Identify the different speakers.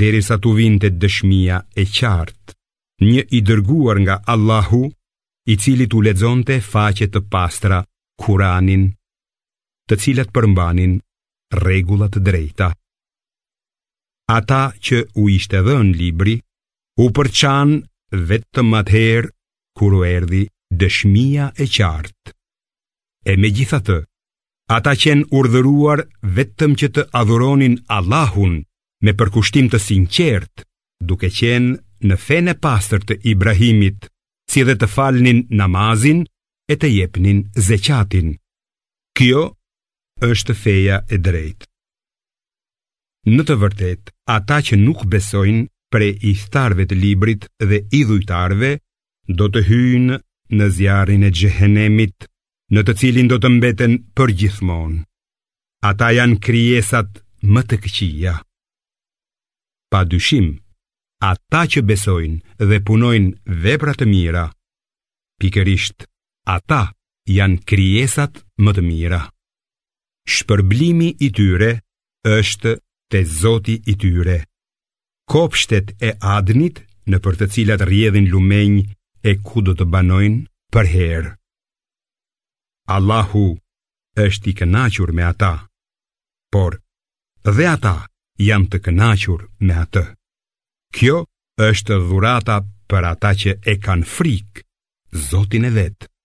Speaker 1: derisa t'u vinte dëshmia e qartë, një i dërguar nga Allahu, i cili t'u lexonte faqe të pastra Kur'anin, të cilat përmbajnë rregulla të drejta. Ata që u ishte dhënë libri u përçanë vetëm atëherë kur u erdhi dëshmia e qartë. E megjithatë, Ata qenë urdhëruar vetëm që të adhuronin Allahun me përkushtim të sinqertë, duke qenë në fenë e pastër të Ibrahimit, si dhe të falnin namazin e të jepnin zeqatin. Kjo është feja e drejtë. Në të vërtetë, ata që nuk besojnë prej ithtarëve të librit dhe idhujtarëve, do të hyjnë në zjarrin e Xhehenemit në të cilin do të mbeten përgjithmonë. Ata janë krijesat më të këqija. Pa dyshim, ata që besojnë dhe punojnë vepra të mira, pikërisht ata janë krijesat më të mira. Shpërblimi i tyre është te Zoti i tyre. Kopshtet e Adnit nëpër të cilat rrjedhin lumenj e ku do të banojnë përherë. Allahu është i kënaqur me ata, por dhe ata janë të kënaqur me atë. Kjo është dhurata për ata që e kanë frikë Zotin e vet.